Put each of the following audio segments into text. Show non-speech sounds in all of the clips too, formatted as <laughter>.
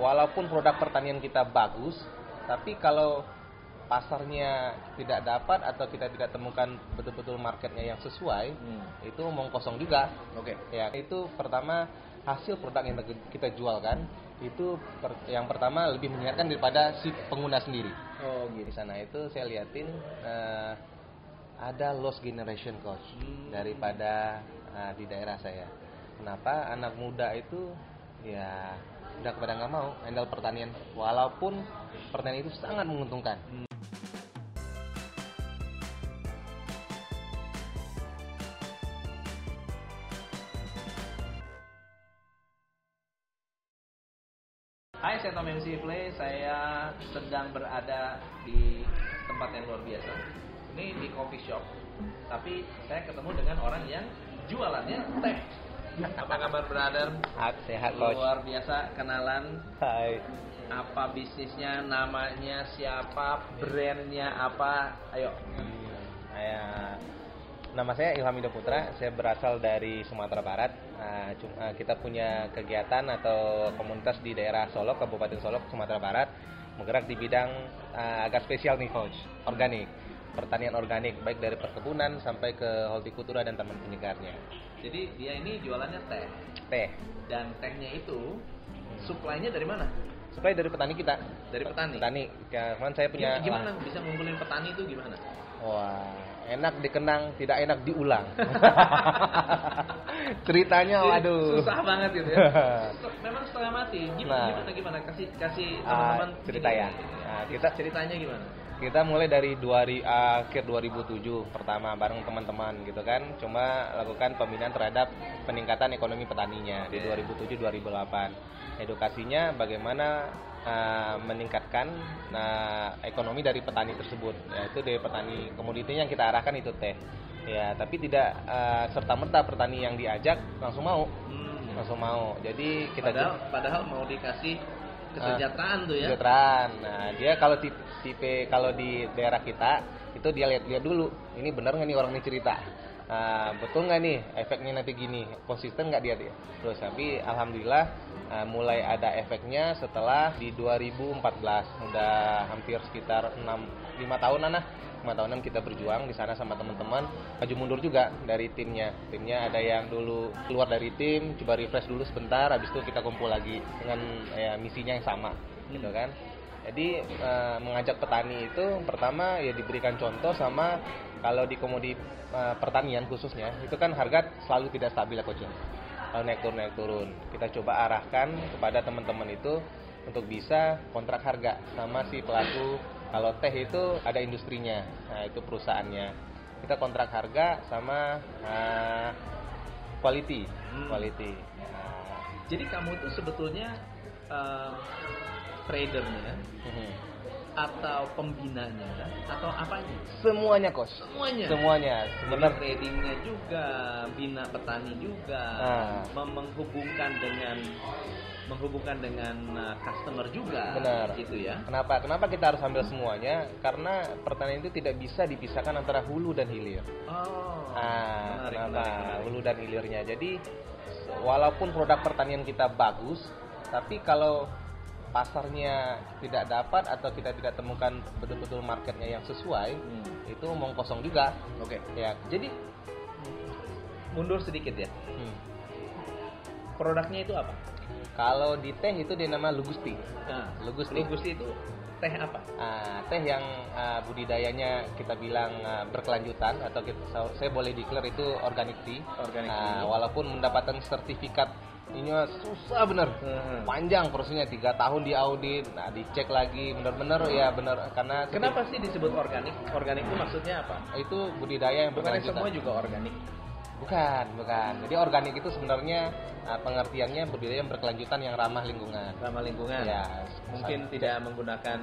Walaupun produk pertanian kita bagus, tapi kalau pasarnya tidak dapat atau kita tidak temukan betul-betul marketnya yang sesuai, Hmm. itu omong kosong juga. Oke. Ya, itu pertama hasil produk yang kita jual kan, itu per- yang pertama lebih menyenangkan daripada si pengguna sendiri. Oh Di gitu. sana itu saya liatin eh, ada lost generation coach Hmm. daripada eh, di daerah saya. Kenapa anak muda itu ya udah kepada nggak mau handle pertanian walaupun pertanian itu sangat menguntungkan. Hai, saya Tom MC Play. Saya sedang berada di tempat yang luar biasa. Ini di coffee shop. Tapi saya ketemu dengan orang yang jualannya teh. Apa kabar, brother? Sehat, sehat coach. Luar biasa kenalan Hai. apa bisnisnya, namanya siapa, brandnya apa. Ayo. Hmm, saya nama saya Ilham Indo Putra. Saya berasal dari Sumatera Barat. Nah, eh, kita punya kegiatan atau komunitas di daerah Solok, Kabupaten Solok, Sumatera Barat, bergerak di bidang eh, agak spesial nih coach, organik, pertanian organik, baik dari perkebunan sampai ke hortikultura dan taman penyegarnya. Jadi dia ini jualannya teh. Teh, Dan tehnya itu suplainya dari mana? supaya dari petani kita. Dari petani. Petani, ya, kemarin saya punya. Gimana bisa ngumpulin petani itu gimana? Wah, enak dikenang, tidak enak diulang. <laughs> Ceritanya, waduh. Susah banget gitu ya. <laughs> Memang setengah mati. Gimana, Nah. gimana gimana? Kasih kasih Ah, teman-teman cerita ya. Nah, kita- ceritanya gimana? Kita mulai dari 2000, akhir 2007 pertama bareng teman-teman gitu kan, cuma lakukan pembinaan terhadap peningkatan ekonomi petaninya di Oke. 2007-2008. Edukasinya bagaimana uh, meningkatkan nah, ekonomi dari petani tersebut, yaitu dari petani komoditinya yang kita arahkan itu teh. Ya, tapi tidak uh, serta merta petani yang diajak langsung mau, Hmm. langsung mau. Jadi kita Padahal padahal mau dikasih kesejahteraan tuh ya. kesejahteraan. Nah, dia kalau tipe, kalau di daerah kita itu dia lihat-lihat dulu. Ini benar nggak nih orang ini cerita? Nah, betul nggak nih efeknya nanti gini? Konsisten nggak dia dia? Terus tapi alhamdulillah uh, mulai ada efeknya setelah di 2014 udah hampir sekitar 6 5 tahunan lah. 5 tahunan kita berjuang di sana sama teman-teman maju mundur juga dari timnya timnya ada yang dulu keluar dari tim coba refresh dulu sebentar habis itu kita kumpul lagi dengan ya, misinya yang sama gitu kan jadi eh, mengajak petani itu pertama ya diberikan contoh sama kalau di komodi eh, pertanian khususnya itu kan harga selalu tidak stabil ya coach ya. Lalu naik turun naik turun kita coba arahkan kepada teman-teman itu untuk bisa kontrak harga sama si pelaku kalau teh itu ada industrinya nah itu perusahaannya kita kontrak harga sama eh, quality Hmm. quality Nah, Jadi kamu itu sebetulnya eh, tradernya mhm. Atau pembinanya atau apanya? semuanya kos Semuanya. semuanya sebenarnya tradingnya juga, bina petani juga, Ah. mem- menghubungkan dengan menghubungkan dengan uh, customer juga, Benar. gitu ya. Kenapa? Kenapa kita harus ambil semuanya? Karena pertanian itu tidak bisa dipisahkan antara hulu dan hilir. Oh, Ah, menarik, kenapa? menarik, menarik. Hulu dan hilirnya. Jadi walaupun produk pertanian kita bagus, tapi kalau pasarnya tidak dapat atau kita tidak temukan betul-betul marketnya yang sesuai, Hmm. itu omong kosong juga. Oke, Ya, jadi mundur sedikit ya. hmm. Produknya itu apa? kalau di teh itu dia nama lugusti. Nah, Lugusti. Lugusti itu teh apa? Ah, teh yang ah, budidayanya kita bilang ah, berkelanjutan atau kita, saya boleh declare itu organic tea. Organic Ah, tea. walaupun mendapatkan sertifikat ini susah bener. Hmm. Panjang prosesnya tiga tahun diaudit, nah dicek lagi bener-bener ya bener karena Kenapa sih disebut organik? Organik itu maksudnya apa? itu budidaya yang berkelanjutan. semua juga organik. Bukan, bukan. Jadi organik itu sebenarnya ah, pengertiannya budidaya yang berkelanjutan yang ramah lingkungan. Ramah lingkungan. Ya, Mungkin tidak menggunakan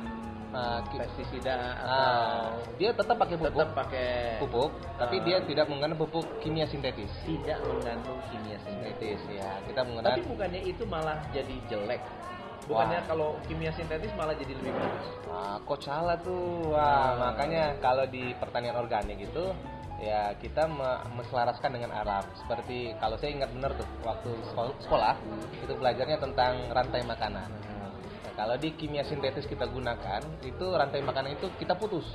ki- pestisida Ah, atau dia tetap pakai pupuk. tetap pakai pupuk, tapi Ah. dia tidak menggunakan pupuk kimia sintetis. tidak mengandung kimia sintetis. Ya, kita Tapi menggunakan bukannya itu malah jadi jelek. Bukannya Wah. kalau kimia sintetis malah jadi lebih bagus. ah, kok salah tuh. Wah, Ah. makanya kalau di pertanian organik itu ya kita me- menselaraskan dengan alam. Seperti kalau saya ingat benar tuh waktu sekol- sekolah itu belajarnya tentang rantai makanan. Kalau di kimia sintetis kita gunakan, itu rantai makanan itu kita putus.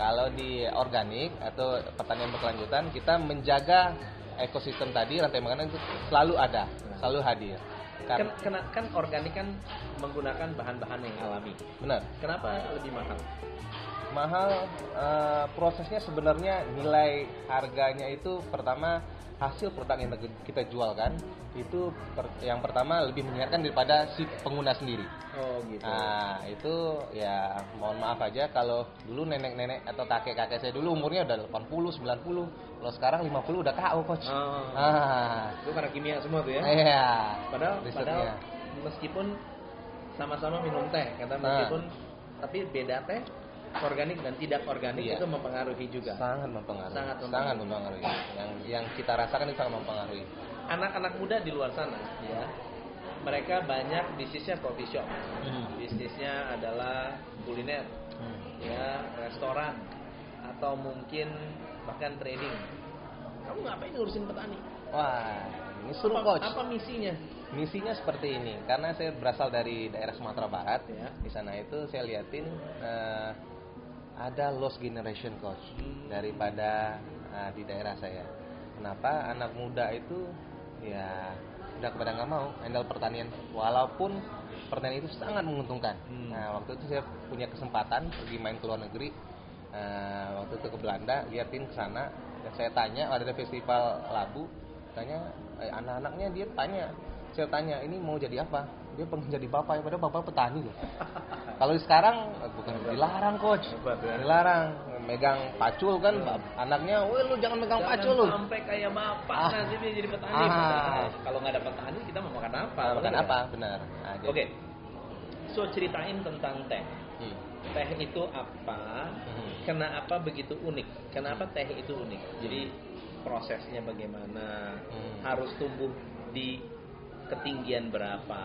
Kalau di organik atau pertanian berkelanjutan, kita menjaga ekosistem tadi rantai makanan itu selalu ada, selalu hadir. Kan, Kan, kan organik kan menggunakan bahan-bahan yang alami. benar. Kenapa lebih mahal? Mahal eh, prosesnya sebenarnya nilai harganya itu pertama hasil produk yang kita jual kan itu per- yang pertama lebih menyenangkan daripada si pengguna sendiri. Oh gitu. Nah itu ya mohon maaf aja kalau dulu nenek-nenek atau kakek-kakek saya dulu umurnya udah 80, 90 kalau sekarang 50 udah KO coach. Oh. Ah, Itu karena kimia semua tuh ya. iya. Padahal, Risetnya. padahal meskipun sama-sama minum teh, kata Nah. meskipun tapi beda teh organik dan tidak organik Iya. itu mempengaruhi juga. sangat mempengaruhi. Sangat sangat mempengaruhi. mempengaruhi. Yang yang kita rasakan itu sangat mempengaruhi. Anak-anak muda di luar sana, ya, mereka banyak bisnisnya coffee shop, bisnisnya adalah kuliner, ya, restoran, atau mungkin bahkan trading. Kamu ngapain ngurusin petani? Wah, ini seru apa, coach. apa misinya? Misinya seperti ini, karena saya berasal dari daerah Sumatera Barat. Ya. Di sana itu saya liatin eh, ada lost generation coach Hmm. daripada eh, di daerah saya. Kenapa anak muda itu ya udah kepada nggak mau handle pertanian, walaupun pertanian itu sangat menguntungkan. Hmm. Nah waktu itu saya punya kesempatan pergi main ke luar negeri. Eh, waktu itu ke Belanda, liatin ke sana, dan saya tanya ada festival labu, tanya eh, anak-anaknya dia tanya saya tanya ini mau jadi apa dia pengen jadi bapak ya padahal bapak petani loh <laughs> kalau sekarang eh, bukan dilarang coach ya. dilarang megang pacul kan anaknya woi lu jangan megang Jangan pacul lu sampai kayak bapak Ah. nanti dia jadi petani. Ah. Kalau nggak ada petani kita mau makan apa? Nah, makan apa nggak? benar Nah, Oke. So ceritain tentang teh. Hmm. Teh itu apa? Hmm. Kenapa begitu unik? Kenapa teh itu unik? Jadi prosesnya bagaimana? Hmm. Harus tumbuh di ketinggian berapa?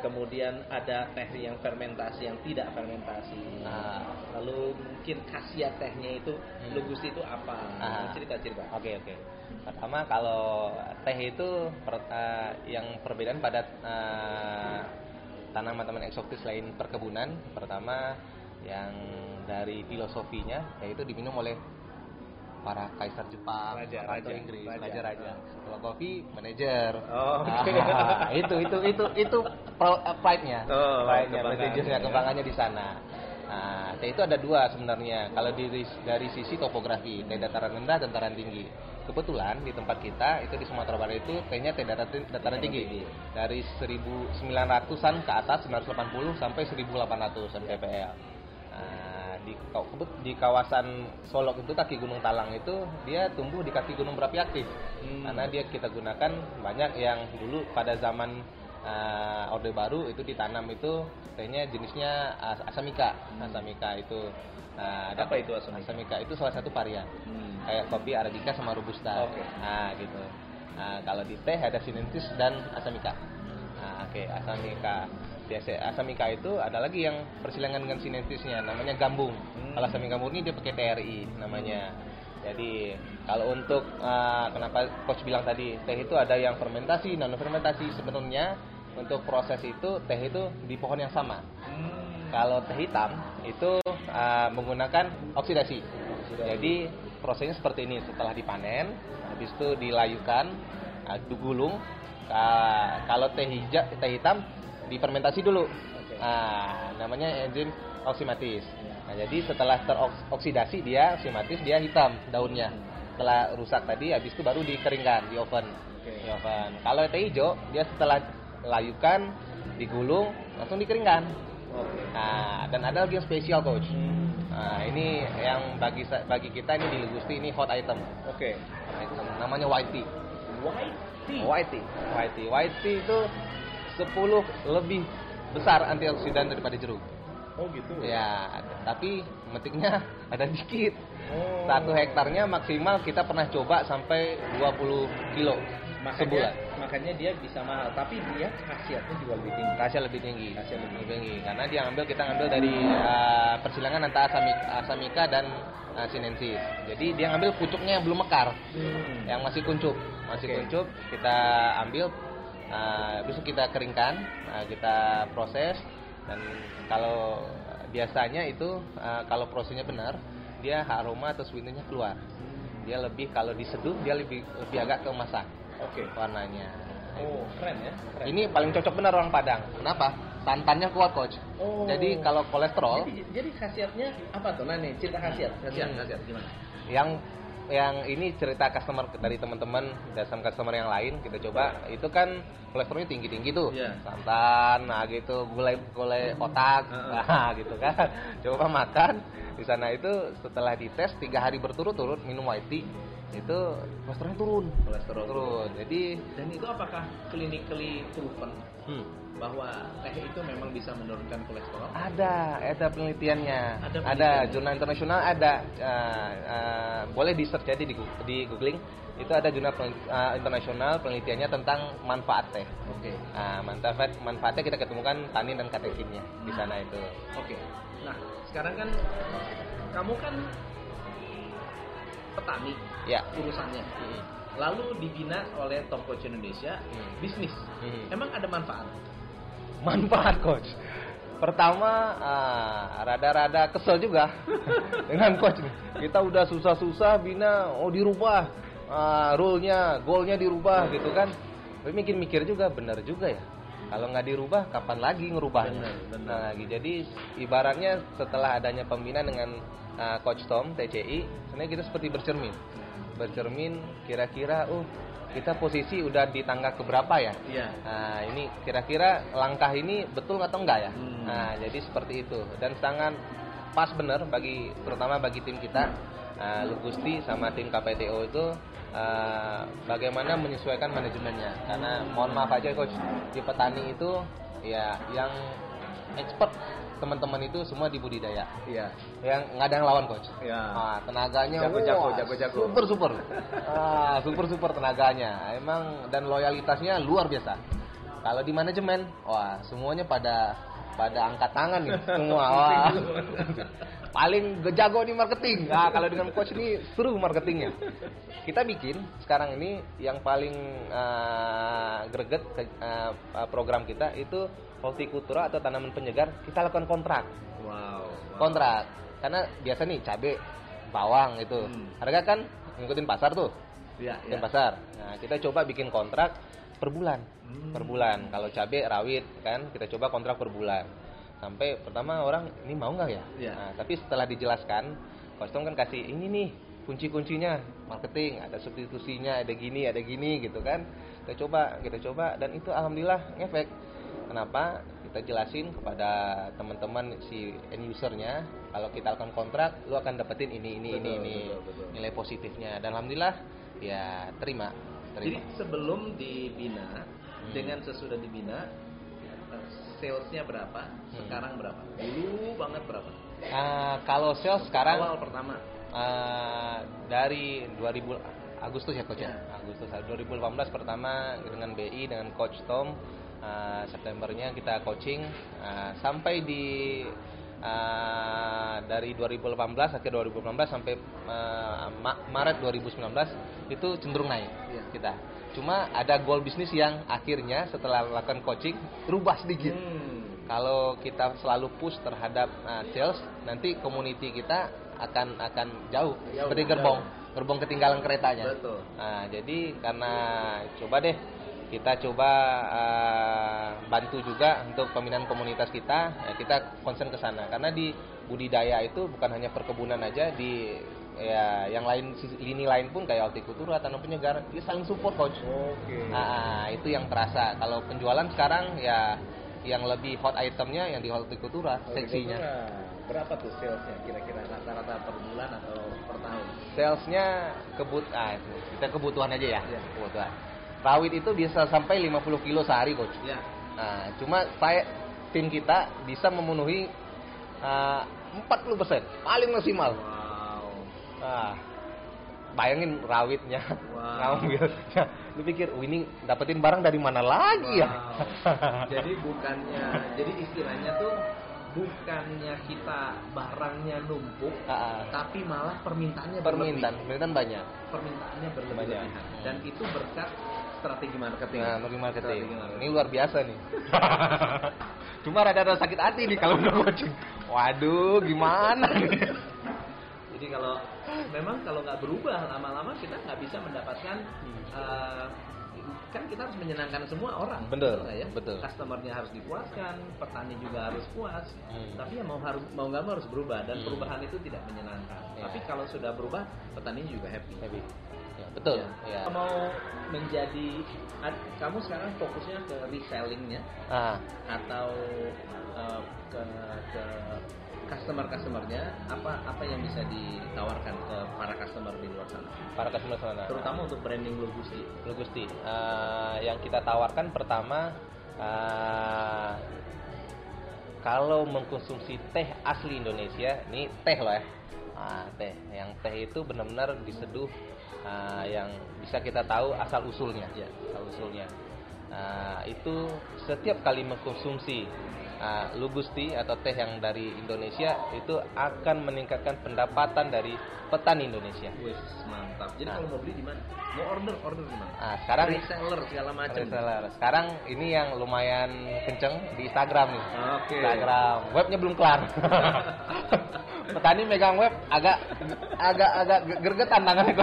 Kemudian ada teh yang fermentasi yang tidak fermentasi. Ah. Lalu mungkin khasiat tehnya itu Hmm. lugus itu apa? Ah. Cerita-cerita. Oke oke. Pertama kalau teh itu per- eh, yang perbedaan pada eh, tanaman-tanaman eksotis lain perkebunan. Pertama yang dari filosofinya yaitu diminum oleh para kaisar Jepang, Raja, Ratu raja, Inggris, raja. raja-raja. Kalau kopi manajer. Oh, oke. Ah, <laughs> itu itu itu itu eh, pride-nya. Oh, pride-nya, kebanggaannya, prestigious-nya, ya. kebanggaannya di sana. Nah, itu ada dua sebenarnya. Kalau dari dari sisi topografi, teh dataran rendah dan dataran tinggi. Kebetulan di tempat kita itu di Sumatera Barat itu tehnya teh dataran, dataran tinggi. Dari 1900-an ke atas 980 sampai 1800 mppl. Di di kawasan Solok itu kaki Gunung Talang itu dia tumbuh di kaki gunung berapi aktif. Hmm. Karena dia kita gunakan banyak yang dulu pada zaman uh, Orde Baru itu ditanam itu tehnya jenisnya as- asamika. Asamika itu uh, ada Hmm. Apa itu asamika? itu salah satu varian. Hmm. Kayak kopi arabica sama robusta. Oke. Nah, gitu. Nah, kalau di teh ada sinensis dan asamika. Nah, oke, asamika. Biasa asamika itu ada lagi yang persilangan dengan sinensisnya namanya gambung. Hmm. Kalau asamika murni dia pakai TRI namanya. Jadi kalau untuk uh, kenapa coach bilang tadi teh itu ada yang fermentasi, non fermentasi sebenarnya untuk proses itu teh itu di pohon yang sama. Hmm. Kalau teh hitam itu uh, menggunakan oksidasi. Jadi prosesnya seperti ini setelah dipanen, habis itu dilayukan, uh, digulung. Ka- kalau teh hijau, teh hitam difermentasi dulu. Oke. Nah, namanya enzim oksimatis. Nah, jadi setelah teroksidasi dia oksimatis dia hitam daunnya. Setelah rusak tadi habis itu baru dikeringkan di oven. Oke. Di oven. Kalau teh hijau dia setelah layukan, digulung, langsung dikeringkan. Oke. Nah, dan ada lagi yang spesial coach. Hmm. Nah, ini yang bagi bagi kita ini di Legusti ini hot item. Oke. Item. Namanya white tea. White tea. White tea. White tea. White tea itu 10 lebih besar antioksidan daripada jeruk. Oh gitu. Ya, tapi metiknya <laughs> ada dikit. Oh. Satu hektarnya maksimal kita pernah coba sampai 20 kilo makanya sebulan. makanya dia bisa mahal, tapi dia khasiatnya juga lebih tinggi. Khasiat lebih tinggi. Khasiat lebih tinggi karena dia ngambil kita ngambil dari uh, persilangan antara asamika, asamika dan uh, sinensis. Jadi dia ngambil pucuknya yang belum mekar, Hmm. yang masih kuncup, masih Oke. kuncup kita ambil uh, besok kita keringkan, uh, kita proses. dan kalau biasanya itu uh, kalau prosesnya benar dia aroma atau sweetnya keluar dia lebih kalau diseduh dia lebih lebih agak keemasan Oke. warnanya Oh, keren ya. Keren. ini paling cocok benar orang Padang kenapa santannya kuat coach Oh. jadi kalau kolesterol Jadi, jadi khasiatnya apa tuh? Nah nih, cerita khasiat. Khasiat, Hmm. khasiat gimana? yang yang ini cerita customer dari teman-teman dan customer yang lain kita coba. Itu kan kolesterolnya tinggi-tinggi tuh. Iya. santan nah gitu gulai gulai otak nah <laughs> gitu kan. Coba makan. Di sana itu setelah dites tiga hari berturut-turut minum white tea itu kolesterolnya turun. Kolesterol. Turun. Jadi Dan itu apakah clinically proven? Hmm, bahwa teh itu memang bisa menurunkan kolesterol? ada ada penelitiannya Ada ada, penelitiannya. jurnal internasional ada uh, uh, boleh di search aja di, di googling itu ada jurnal penel- uh, internasional penelitiannya tentang manfaat teh Oke. Nah, manfaat manfaatnya kita ketemukan tanin dan katechinnya di sana itu. Oke. Nah, sekarang kan kamu kan petani Ya. urusannya. Hmm. Lalu dibina oleh Top Coach Indonesia Hmm. bisnis. Hmm. Emang ada manfaat? Manfaat coach. Pertama, ah, rada-rada kesel juga <laughs> dengan coach. Kita udah susah-susah bina, oh dirubah, ah, rule-nya, goal-nya dirubah gitu kan. Tapi mikir-mikir juga, benar juga ya. Kalau nggak dirubah, kapan lagi ngerubahnya? Benar, benar. Nah, lagi. Jadi ibaratnya setelah adanya pembinaan dengan ah, Coach Tom TCI, sebenarnya kita seperti bercermin. Bercermin kira-kira, oh kita posisi udah di tangga keberapa ya? Iya. Nah, ini kira-kira langkah ini betul atau enggak ya? Hmm. Nah, jadi seperti itu dan sangat pas benar bagi terutama bagi tim kita uh, Lugusti sama tim KPTO itu uh, bagaimana menyesuaikan manajemennya. Karena mohon maaf aja coach di petani itu ya yang expert teman-teman itu semua di budidaya. Iya. Yang nggak ada yang lawan coach. Iya. Ah, tenaganya Jago-jago, wah, jago-jago. super super. ah, super super tenaganya. Emang dan loyalitasnya luar biasa. Kalau di manajemen, wah semuanya pada pada angkat tangan nih semua. <laughs> Wah. Paling jago di marketing. Nah, kalau dengan coach ini seru marketingnya. Kita bikin sekarang ini yang paling ah, greget ke- ah, program kita itu hortikultura atau tanaman penyegar kita lakukan kontrak Wow. wow. kontrak karena biasa nih cabe bawang itu Hmm. harga kan ngikutin pasar tuh Iya, ngikutin iya. pasar nah kita coba bikin kontrak per bulan Hmm. per bulan kalau cabe rawit kan kita coba kontrak per bulan sampai pertama orang ini mau nggak ya? Iya. nah, tapi setelah dijelaskan kostum kan kasih ini nih kunci-kuncinya marketing ada substitusinya ada gini ada gini gitu kan. Kita coba kita coba. Dan itu alhamdulillah ngefek. Kenapa? Kita jelasin kepada teman-teman si end usernya kalau kita lakukan kontrak lu akan dapetin ini ini ini Betul, ini. betul, betul. nilai positifnya. Dan alhamdulillah ya terima Jadi terima sebelum dibina Hmm. dengan sesudah dibina salesnya berapa? Hmm. Sekarang berapa? Dulu banget berapa? Ah, kalau sales sekarang awal pertama. ah, dari 2000 Agustus ya coach ya, Ya. Agustus 2018 pertama dengan BI dengan coach Tom ah, Septembernya kita coaching ah, sampai di ah, dari 2018 akhir 2018 sampai Ma- Maret 2019 itu cenderung naik Iya. kita cuma ada goal bisnis yang akhirnya setelah melakukan coaching rubah sedikit Hmm. kalau kita selalu push terhadap uh, sales nanti community kita akan akan jauh, Jauh, seperti jauh. gerbong gerbong ketinggalan keretanya Betul. nah jadi karena coba deh kita coba uh, bantu juga untuk pembinaan komunitas kita ya kita concern ke sana karena di budidaya itu bukan hanya perkebunan aja di ya yang lain lini lain pun kayak hortikultura tanam penyegar dia saling support coach Oke. Ah, itu yang terasa. Kalau penjualan sekarang ya yang lebih hot itemnya yang di hortikultura seksinya. Berapa tuh salesnya kira-kira rata-rata per bulan atau per tahun? Salesnya kebut ah itu. kita kebutuhan aja ya. Iya. Kebutuhan. Rawit itu bisa sampai 50 kilo sehari coach. Ya. Nah, cuma saya tim kita bisa memenuhi ah, 40% paling maksimal. Wow. Ah, bayangin rawitnya Wow. ngambil. Lu pikir, oh, ini dapetin barang dari mana lagi ya? Wow. jadi bukannya, jadi istilahnya tuh bukannya kita barangnya numpuk, ah. tapi malah permintaannya permintaan, berlebih. permintaan banyak. permintaannya berlebihan Banyak. dan itu berkat strategi marketing. Nah, marketing marketing. Strategi marketing. Ini luar biasa nih. <laughs> Cuma rada-rada sakit hati nih kalau udah coaching. Waduh, gimana nih? Jadi kalau memang kalau nggak berubah lama-lama kita nggak bisa mendapatkan uh, kan kita harus menyenangkan semua orang. Betul, nggak ya? betul. Customernya harus dipuaskan, petani juga harus puas. Hmm. Tapi ya mau harus mau nggak mau harus berubah dan Hmm. perubahan itu tidak menyenangkan. Ya. Tapi kalau sudah berubah, petani juga happy. Happy. Ya, betul. Ya. Ya. Mau menjadi ad- kamu sekarang fokusnya ke resellingnya Ah, atau uh, ke ke customer customernya apa apa yang bisa ditawarkan ke para customer di luar sana para customer sana. terutama untuk branding logistik Lo Gusti, eh, yang kita tawarkan pertama eh, kalau mengkonsumsi teh asli Indonesia, ini teh loh ya, Ah, teh. Yang teh itu benar-benar diseduh eh, yang bisa kita tahu asal usulnya, Ya. asal usulnya. Nah, itu setiap kali mengkonsumsi uh, Lugusti atau teh yang dari Indonesia itu akan meningkatkan pendapatan dari petani Indonesia. Wih, mantap jadi Nah. kalau mau beli di mana mau order order di mana Nah, sekarang reseller segala macam Reseller. Sekarang ini yang lumayan kenceng di Instagram nih. Oke. Instagram. Webnya belum kelar. <laughs> Petani megang web agak agak agak gergetan tangannya.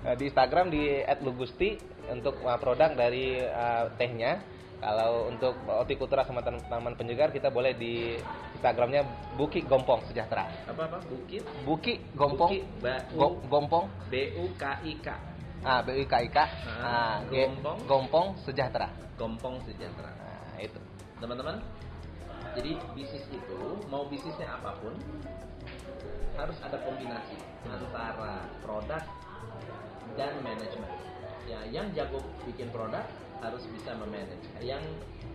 Nah, di Instagram di @lugusti untuk uh, produk dari uh, tehnya. Kalau untuk hortikultura sama tan- tanaman penyegar kita boleh di Instagramnya Buki Gompong Sejahtera. apa apa? Bukit Buki Gompong. Buki, Ba- Go- Gompong. B u k i k ah B U K I K. Ah, ah, Gompong. Gompong Sejahtera. gompong sejahtera. Nah, itu. teman-teman jadi bisnis itu mau bisnisnya apa pun harus ada kombinasi antara produk dan manajemen ya yang jago bikin produk harus bisa memanage yang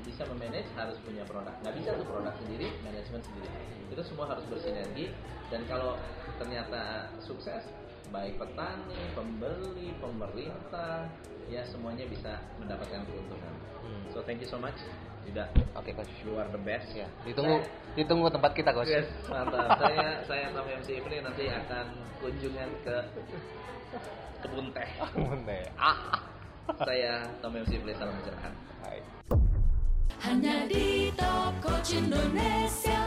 bisa memanage harus punya produk nggak bisa tuh produk sendiri manajemen sendiri itu semua harus bersinergi dan kalau ternyata sukses baik petani pembeli pemerintah ya semuanya bisa mendapatkan keuntungan Hmm. so thank you so much Yuda Oke, Coach. you are the best Ya, ditunggu ditunggu tempat kita, Coach. Yes, mantap. saya saya sama MC Ifri nanti akan kunjungan ke kebun teh. <laughs> Bener. Ah, saya Tom MC Ifri salam cerahan. Hai. Hanya di Top Coach Indonesia